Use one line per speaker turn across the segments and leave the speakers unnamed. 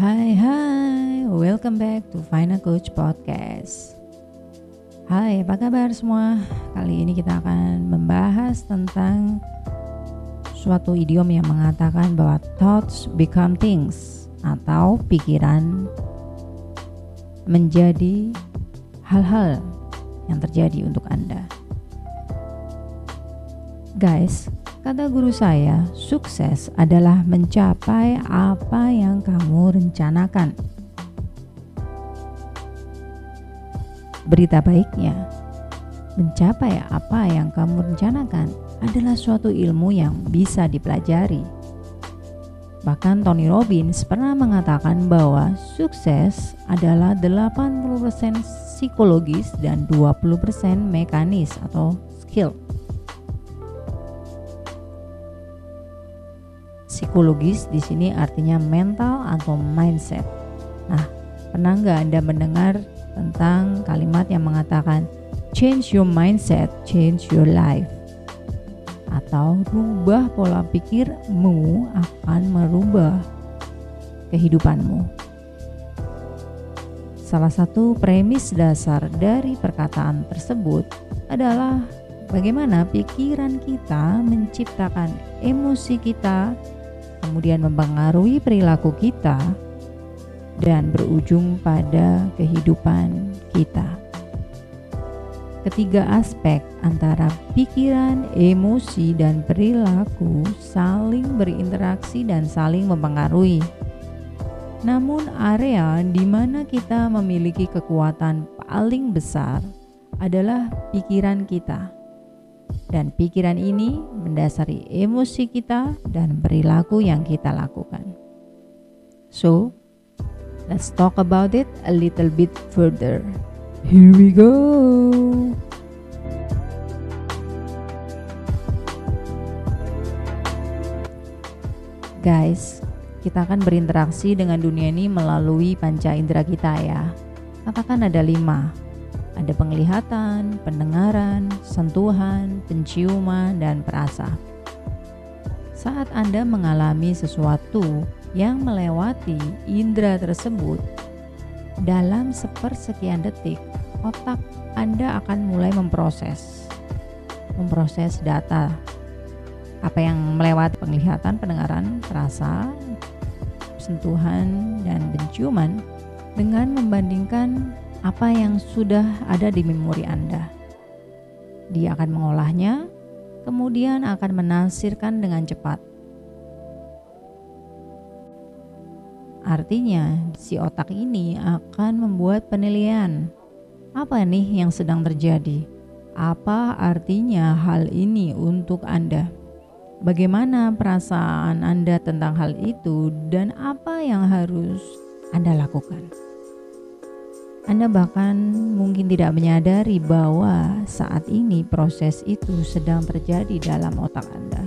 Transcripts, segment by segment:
Hai hai, welcome back to Final Coach Podcast. Hai, apa kabar semua? Kali ini kita akan membahas tentang suatu idiom yang mengatakan bahwa thoughts become things atau pikiran menjadi hal-hal yang terjadi untuk Anda. Guys, Kata guru saya, sukses adalah mencapai apa yang kamu rencanakan. Berita baiknya, mencapai apa yang kamu rencanakan adalah suatu ilmu yang bisa dipelajari. Bahkan Tony Robbins pernah mengatakan bahwa sukses adalah 80% psikologis dan 20% mekanis atau skill. Psikologis di sini artinya mental atau mindset. Nah, pernah nggak Anda mendengar tentang kalimat yang mengatakan change your mindset, change your life? Atau rubah pola pikirmu akan merubah kehidupanmu. Salah satu premis dasar dari perkataan tersebut adalah bagaimana pikiran kita menciptakan emosi kita kemudian mempengaruhi perilaku kita dan berujung pada kehidupan kita. Ketiga aspek antara pikiran, emosi, dan perilaku saling berinteraksi dan saling mempengaruhi. Namun, area di mana kita memiliki kekuatan paling besar adalah pikiran kita dan pikiran ini mendasari emosi kita dan perilaku yang kita lakukan. So, let's talk about it a little bit further. Here we go. Guys, kita akan berinteraksi dengan dunia ini melalui panca indera kita ya. Katakan ada lima, ada penglihatan, pendengaran, sentuhan, penciuman, dan perasa. Saat Anda mengalami sesuatu yang melewati indera tersebut, dalam sepersekian detik, otak Anda akan mulai memproses memproses data apa yang melewati penglihatan, pendengaran, perasa, sentuhan, dan penciuman dengan membandingkan apa yang sudah ada di memori Anda. Dia akan mengolahnya, kemudian akan menafsirkan dengan cepat. Artinya, si otak ini akan membuat penilaian. Apa nih yang sedang terjadi? Apa artinya hal ini untuk Anda? Bagaimana perasaan Anda tentang hal itu, dan apa yang harus Anda lakukan? Anda bahkan mungkin tidak menyadari bahwa saat ini proses itu sedang terjadi dalam otak Anda.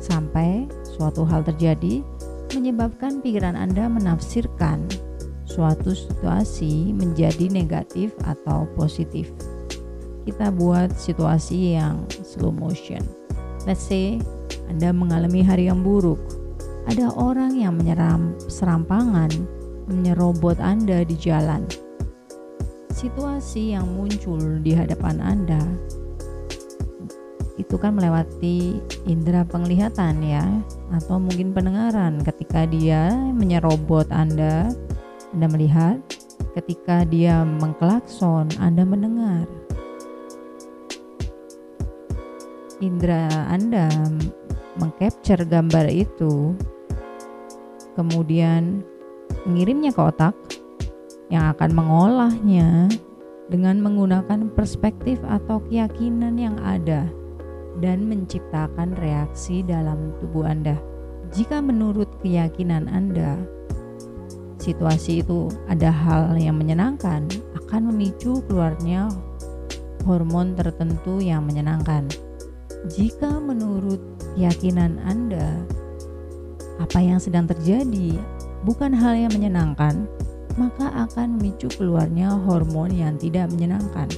Sampai suatu hal terjadi menyebabkan pikiran Anda menafsirkan suatu situasi menjadi negatif atau positif. Kita buat situasi yang slow motion. Let's say Anda mengalami hari yang buruk. Ada orang yang menyeram serampangan menyerobot Anda di jalan. Situasi yang muncul di hadapan Anda itu kan melewati indera penglihatan ya atau mungkin pendengaran ketika dia menyerobot Anda. Anda melihat ketika dia mengklakson Anda mendengar. Indera Anda mengcapture gambar itu. Kemudian mengirimnya ke otak yang akan mengolahnya dengan menggunakan perspektif atau keyakinan yang ada dan menciptakan reaksi dalam tubuh Anda. Jika menurut keyakinan Anda, situasi itu ada hal yang menyenangkan, akan memicu keluarnya hormon tertentu yang menyenangkan. Jika menurut keyakinan Anda, apa yang sedang terjadi bukan hal yang menyenangkan, maka akan memicu keluarnya hormon yang tidak menyenangkan.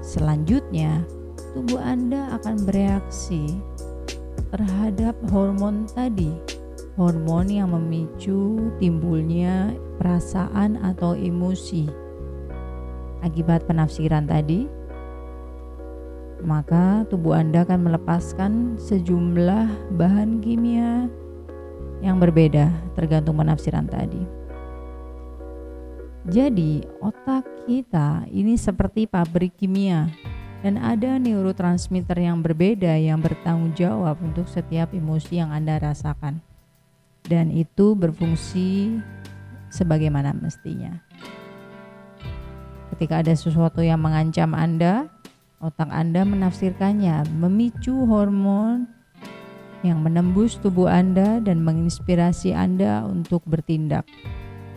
Selanjutnya, tubuh Anda akan bereaksi terhadap hormon tadi hormon yang memicu timbulnya perasaan atau emosi akibat penafsiran tadi, maka tubuh Anda akan melepaskan sejumlah bahan kimia yang berbeda tergantung penafsiran tadi. Jadi, otak kita ini seperti pabrik kimia dan ada neurotransmitter yang berbeda yang bertanggung jawab untuk setiap emosi yang Anda rasakan. Dan itu berfungsi sebagaimana mestinya. Ketika ada sesuatu yang mengancam Anda, otak Anda menafsirkannya, memicu hormon yang menembus tubuh Anda dan menginspirasi Anda untuk bertindak.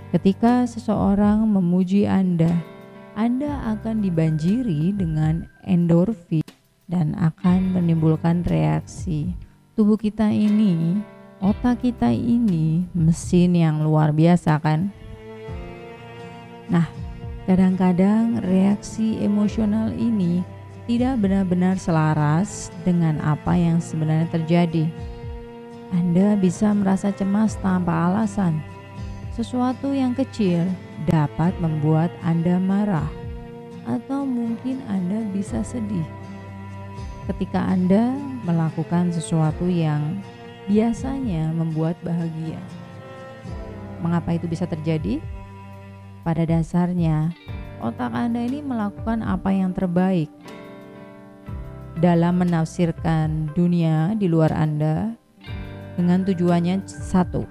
Ketika seseorang memuji Anda, Anda akan dibanjiri dengan endorfin dan akan menimbulkan reaksi. Tubuh kita ini, otak kita ini mesin yang luar biasa kan? Nah, kadang-kadang reaksi emosional ini tidak benar-benar selaras dengan apa yang sebenarnya terjadi. Anda bisa merasa cemas tanpa alasan sesuatu yang kecil dapat membuat Anda marah, atau mungkin Anda bisa sedih ketika Anda melakukan sesuatu yang biasanya membuat bahagia. Mengapa itu bisa terjadi? Pada dasarnya, otak Anda ini melakukan apa yang terbaik dalam menafsirkan dunia di luar Anda dengan tujuannya satu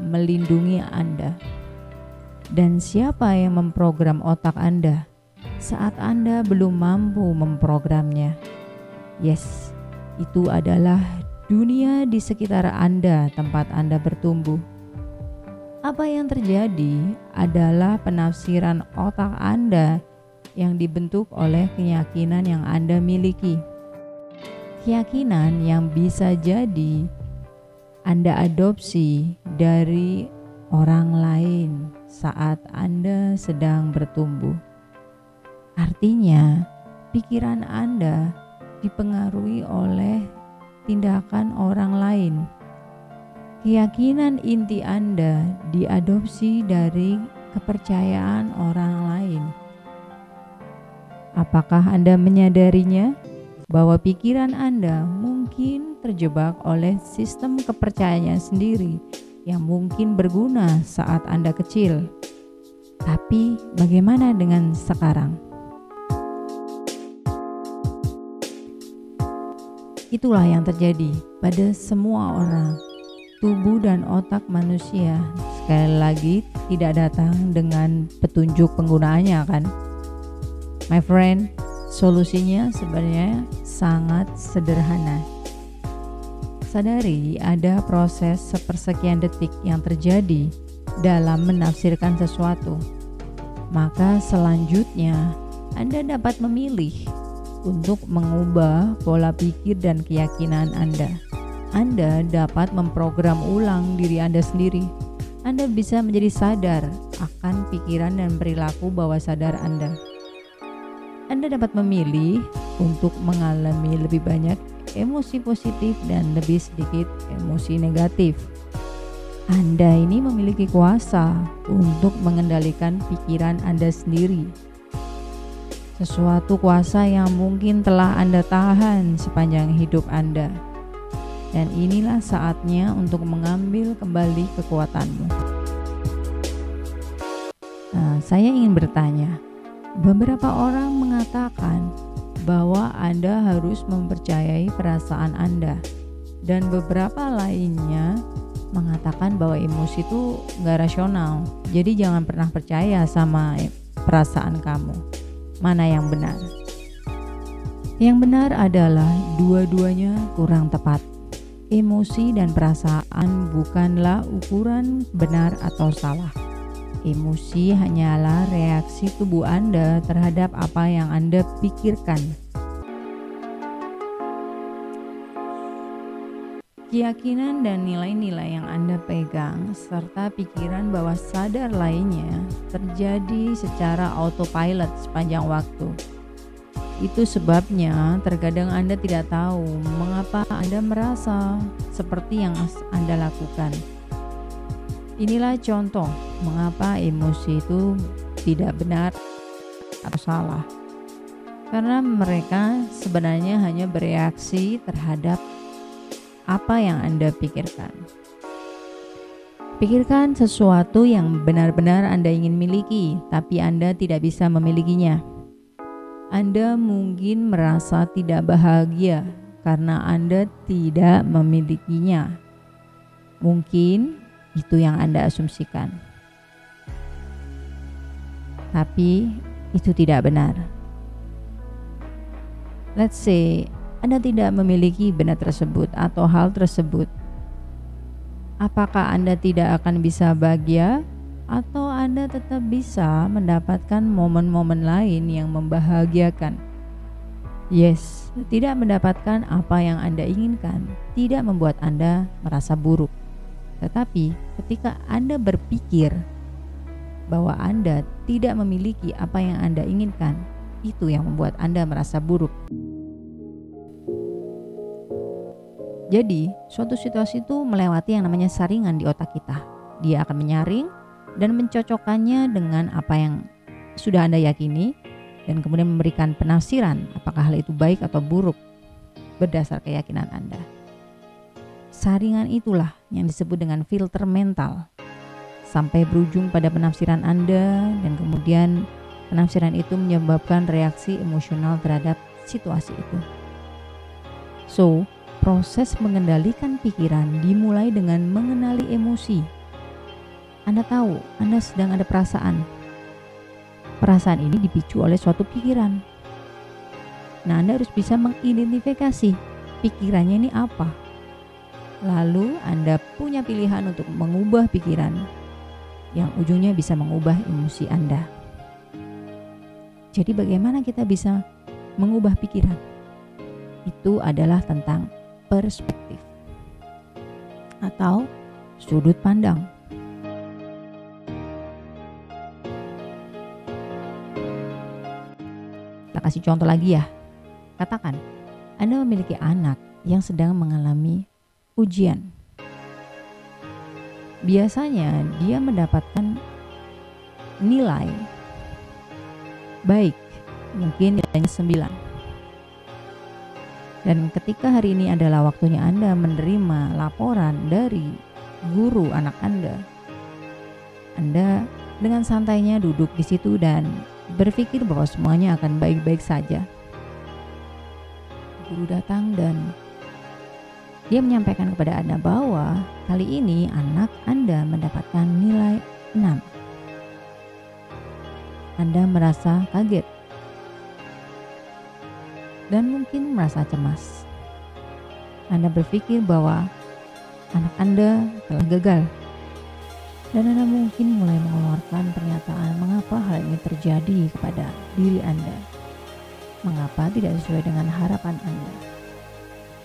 melindungi Anda. Dan siapa yang memprogram otak Anda saat Anda belum mampu memprogramnya? Yes, itu adalah dunia di sekitar Anda, tempat Anda bertumbuh. Apa yang terjadi adalah penafsiran otak Anda yang dibentuk oleh keyakinan yang Anda miliki. Keyakinan yang bisa jadi anda adopsi dari orang lain saat Anda sedang bertumbuh. Artinya, pikiran Anda dipengaruhi oleh tindakan orang lain. Keyakinan inti Anda diadopsi dari kepercayaan orang lain. Apakah Anda menyadarinya bahwa pikiran Anda mungkin terjebak oleh sistem kepercayaan sendiri yang mungkin berguna saat Anda kecil. Tapi bagaimana dengan sekarang? Itulah yang terjadi pada semua orang. Tubuh dan otak manusia sekali lagi tidak datang dengan petunjuk penggunaannya kan. My friend, solusinya sebenarnya sangat sederhana sadari ada proses sepersekian detik yang terjadi dalam menafsirkan sesuatu, maka selanjutnya Anda dapat memilih untuk mengubah pola pikir dan keyakinan Anda. Anda dapat memprogram ulang diri Anda sendiri. Anda bisa menjadi sadar akan pikiran dan perilaku bawah sadar Anda. Anda dapat memilih untuk mengalami lebih banyak emosi positif dan lebih sedikit emosi negatif. Anda ini memiliki kuasa untuk mengendalikan pikiran Anda sendiri. Sesuatu kuasa yang mungkin telah Anda tahan sepanjang hidup Anda. Dan inilah saatnya untuk mengambil kembali kekuatanmu. Nah, saya ingin bertanya, beberapa orang mengatakan bahwa Anda harus mempercayai perasaan Anda, dan beberapa lainnya mengatakan bahwa emosi itu nggak rasional. Jadi jangan pernah percaya sama perasaan kamu. Mana yang benar? Yang benar adalah dua-duanya kurang tepat. Emosi dan perasaan bukanlah ukuran benar atau salah. Emosi hanyalah reaksi tubuh Anda terhadap apa yang Anda pikirkan. Keyakinan dan nilai-nilai yang Anda pegang, serta pikiran bahwa sadar lainnya, terjadi secara autopilot sepanjang waktu. Itu sebabnya terkadang Anda tidak tahu mengapa Anda merasa seperti yang Anda lakukan Inilah contoh mengapa emosi itu tidak benar atau salah. Karena mereka sebenarnya hanya bereaksi terhadap apa yang Anda pikirkan. Pikirkan sesuatu yang benar-benar Anda ingin miliki, tapi Anda tidak bisa memilikinya. Anda mungkin merasa tidak bahagia karena Anda tidak memilikinya. Mungkin itu yang Anda asumsikan, tapi itu tidak benar. Let's say Anda tidak memiliki benda tersebut atau hal tersebut. Apakah Anda tidak akan bisa bahagia atau Anda tetap bisa mendapatkan momen-momen lain yang membahagiakan? Yes, tidak mendapatkan apa yang Anda inginkan tidak membuat Anda merasa buruk. Tetapi ketika Anda berpikir bahwa Anda tidak memiliki apa yang Anda inginkan, itu yang membuat Anda merasa buruk. Jadi, suatu situasi itu melewati yang namanya saringan di otak kita. Dia akan menyaring dan mencocokkannya dengan apa yang sudah Anda yakini dan kemudian memberikan penafsiran apakah hal itu baik atau buruk berdasar keyakinan Anda. Saringan itulah yang disebut dengan filter mental sampai berujung pada penafsiran Anda dan kemudian penafsiran itu menyebabkan reaksi emosional terhadap situasi itu. So, Proses mengendalikan pikiran dimulai dengan mengenali emosi. Anda tahu, Anda sedang ada perasaan. Perasaan ini dipicu oleh suatu pikiran. Nah, Anda harus bisa mengidentifikasi pikirannya ini apa. Lalu, Anda punya pilihan untuk mengubah pikiran yang ujungnya bisa mengubah emosi Anda. Jadi, bagaimana kita bisa mengubah pikiran? Itu adalah tentang perspektif atau sudut pandang. Kita kasih contoh lagi ya. Katakan, Anda memiliki anak yang sedang mengalami ujian. Biasanya dia mendapatkan nilai baik, mungkin nilainya 9 dan ketika hari ini adalah waktunya Anda menerima laporan dari guru anak Anda, Anda dengan santainya duduk di situ dan berpikir bahwa semuanya akan baik-baik saja. Guru datang dan dia menyampaikan kepada Anda bahwa kali ini anak Anda mendapatkan nilai 6. Anda merasa kaget dan mungkin merasa cemas. Anda berpikir bahwa anak Anda telah gagal, dan Anda mungkin mulai mengeluarkan pernyataan mengapa hal ini terjadi kepada diri Anda. Mengapa tidak sesuai dengan harapan Anda?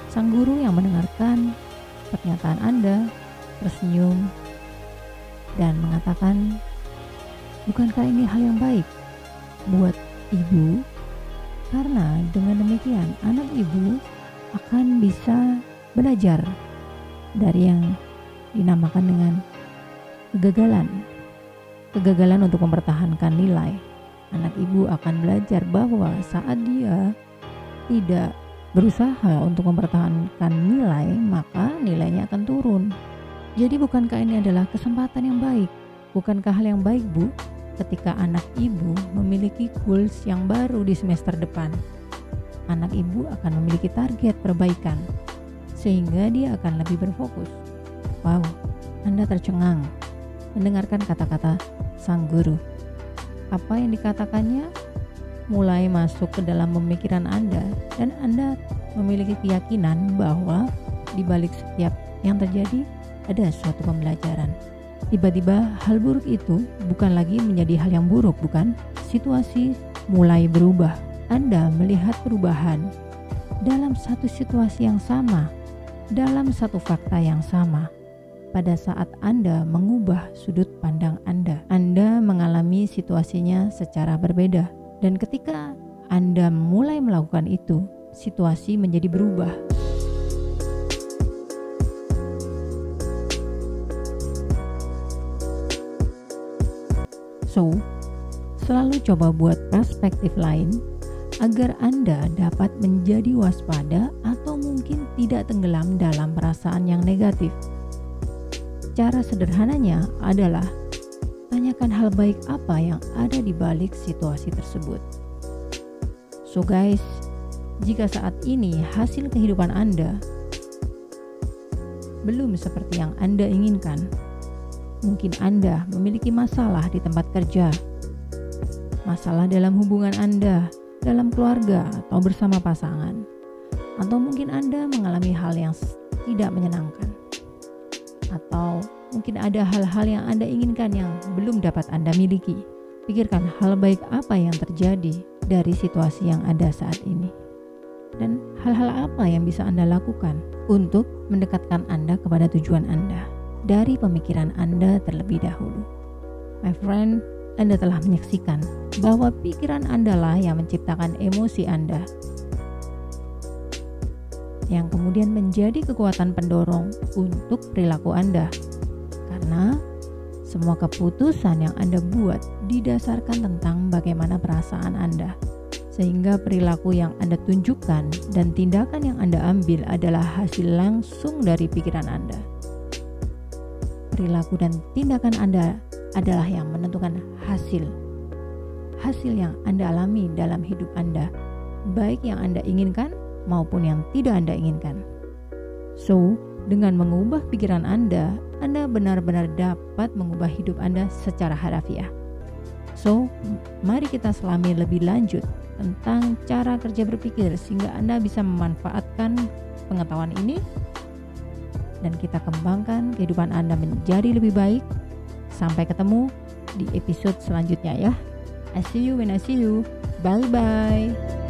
Sang guru yang mendengarkan pernyataan Anda tersenyum dan mengatakan, "Bukankah ini hal yang baik buat ibu karena dengan demikian anak ibu akan bisa belajar dari yang dinamakan dengan kegagalan. Kegagalan untuk mempertahankan nilai. Anak ibu akan belajar bahwa saat dia tidak berusaha untuk mempertahankan nilai, maka nilainya akan turun. Jadi bukankah ini adalah kesempatan yang baik? Bukankah hal yang baik, Bu? ketika anak ibu memiliki goals yang baru di semester depan. Anak ibu akan memiliki target perbaikan, sehingga dia akan lebih berfokus. Wow, Anda tercengang mendengarkan kata-kata sang guru. Apa yang dikatakannya mulai masuk ke dalam pemikiran Anda, dan Anda memiliki keyakinan bahwa di balik setiap yang terjadi ada suatu pembelajaran. Tiba-tiba hal buruk itu bukan lagi menjadi hal yang buruk, bukan? Situasi mulai berubah. Anda melihat perubahan dalam satu situasi yang sama, dalam satu fakta yang sama. Pada saat Anda mengubah sudut pandang Anda, Anda mengalami situasinya secara berbeda, dan ketika Anda mulai melakukan itu, situasi menjadi berubah. So, selalu coba buat perspektif lain agar Anda dapat menjadi waspada atau mungkin tidak tenggelam dalam perasaan yang negatif. Cara sederhananya adalah tanyakan hal baik apa yang ada di balik situasi tersebut. So guys, jika saat ini hasil kehidupan Anda belum seperti yang Anda inginkan, mungkin Anda memiliki masalah di tempat kerja, masalah dalam hubungan Anda, dalam keluarga atau bersama pasangan, atau mungkin Anda mengalami hal yang tidak menyenangkan, atau mungkin ada hal-hal yang Anda inginkan yang belum dapat Anda miliki. Pikirkan hal baik apa yang terjadi dari situasi yang ada saat ini, dan hal-hal apa yang bisa Anda lakukan untuk mendekatkan Anda kepada tujuan Anda dari pemikiran Anda terlebih dahulu. My friend, anda telah menyaksikan bahwa pikiran Anda lah yang menciptakan emosi Anda, yang kemudian menjadi kekuatan pendorong untuk perilaku Anda, karena semua keputusan yang Anda buat didasarkan tentang bagaimana perasaan Anda, sehingga perilaku yang Anda tunjukkan dan tindakan yang Anda ambil adalah hasil langsung dari pikiran Anda. Perilaku dan tindakan Anda adalah yang menentukan hasil. Hasil yang Anda alami dalam hidup Anda, baik yang Anda inginkan maupun yang tidak Anda inginkan. So, dengan mengubah pikiran Anda, Anda benar-benar dapat mengubah hidup Anda secara harafiah. So, mari kita selami lebih lanjut tentang cara kerja berpikir sehingga Anda bisa memanfaatkan pengetahuan ini dan kita kembangkan kehidupan Anda menjadi lebih baik Sampai ketemu di episode selanjutnya ya. I see you when I see you. Bye bye.